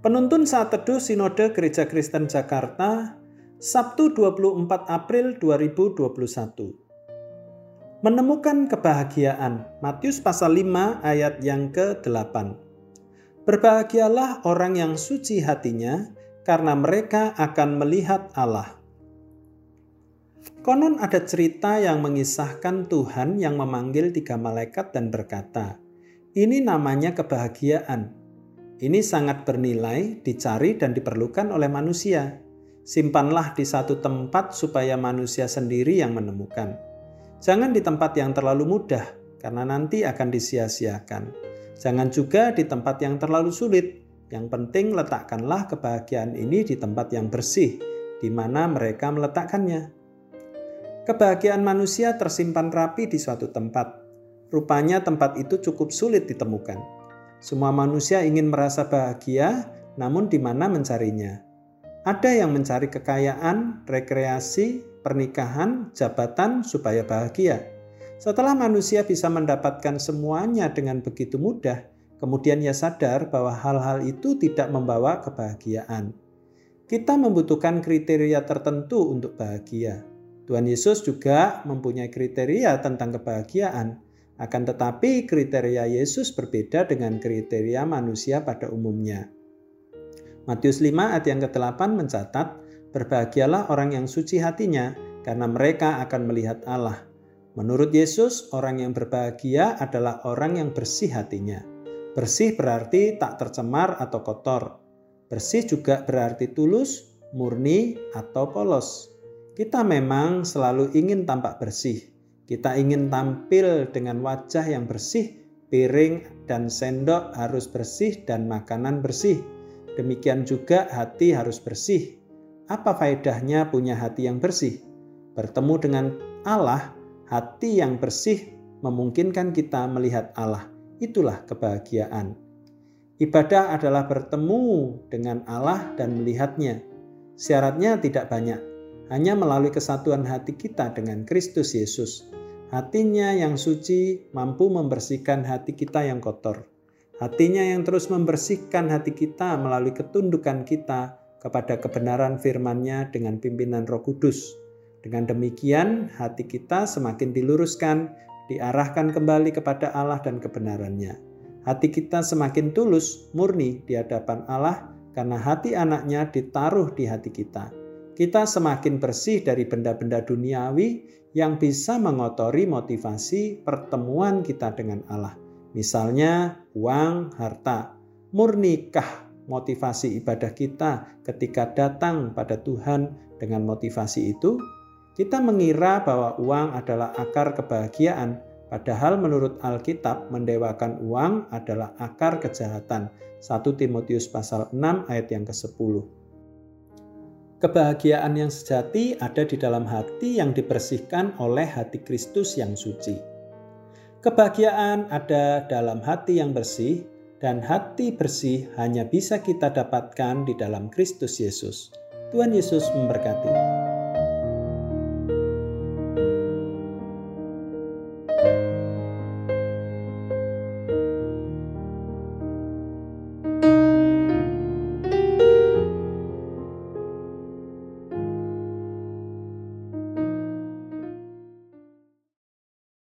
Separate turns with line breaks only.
Penuntun saat teduh Sinode Gereja Kristen Jakarta, Sabtu 24 April 2021. Menemukan kebahagiaan, Matius pasal 5 ayat yang ke-8. Berbahagialah orang yang suci hatinya, karena mereka akan melihat Allah. Konon ada cerita yang mengisahkan Tuhan yang memanggil tiga malaikat dan berkata, "Ini namanya kebahagiaan." Ini sangat bernilai, dicari, dan diperlukan oleh manusia. Simpanlah di satu tempat supaya manusia sendiri yang menemukan. Jangan di tempat yang terlalu mudah, karena nanti akan disia-siakan. Jangan juga di tempat yang terlalu sulit. Yang penting letakkanlah kebahagiaan ini di tempat yang bersih, di mana mereka meletakkannya. Kebahagiaan manusia tersimpan rapi di suatu tempat. Rupanya tempat itu cukup sulit ditemukan semua manusia ingin merasa bahagia, namun di mana mencarinya? Ada yang mencari kekayaan, rekreasi, pernikahan, jabatan supaya bahagia. Setelah manusia bisa mendapatkan semuanya dengan begitu mudah, kemudian ia sadar bahwa hal-hal itu tidak membawa kebahagiaan. Kita membutuhkan kriteria tertentu untuk bahagia. Tuhan Yesus juga mempunyai kriteria tentang kebahagiaan. Akan tetapi kriteria Yesus berbeda dengan kriteria manusia pada umumnya. Matius 5 ayat yang ke-8 mencatat, Berbahagialah orang yang suci hatinya, karena mereka akan melihat Allah. Menurut Yesus, orang yang berbahagia adalah orang yang bersih hatinya. Bersih berarti tak tercemar atau kotor. Bersih juga berarti tulus, murni, atau polos. Kita memang selalu ingin tampak bersih, kita ingin tampil dengan wajah yang bersih, piring dan sendok harus bersih dan makanan bersih. Demikian juga hati harus bersih. Apa faedahnya punya hati yang bersih? Bertemu dengan Allah, hati yang bersih memungkinkan kita melihat Allah. Itulah kebahagiaan. Ibadah adalah bertemu dengan Allah dan melihatnya. Syaratnya tidak banyak, hanya melalui kesatuan hati kita dengan Kristus Yesus. Hatinya yang suci mampu membersihkan hati kita yang kotor. Hatinya yang terus membersihkan hati kita melalui ketundukan kita kepada kebenaran firman-Nya dengan pimpinan Roh Kudus. Dengan demikian, hati kita semakin diluruskan, diarahkan kembali kepada Allah dan kebenarannya. Hati kita semakin tulus, murni di hadapan Allah karena hati anaknya ditaruh di hati kita. Kita semakin bersih dari benda-benda duniawi yang bisa mengotori motivasi pertemuan kita dengan Allah. Misalnya uang, harta. Murnikah motivasi ibadah kita ketika datang pada Tuhan dengan motivasi itu? Kita mengira bahwa uang adalah akar kebahagiaan, padahal menurut Alkitab mendewakan uang adalah akar kejahatan. 1 Timotius pasal 6 ayat yang ke-10. Kebahagiaan yang sejati ada di dalam hati yang dibersihkan oleh hati Kristus yang suci. Kebahagiaan ada dalam hati yang bersih, dan hati bersih hanya bisa kita dapatkan di dalam Kristus Yesus. Tuhan Yesus memberkati.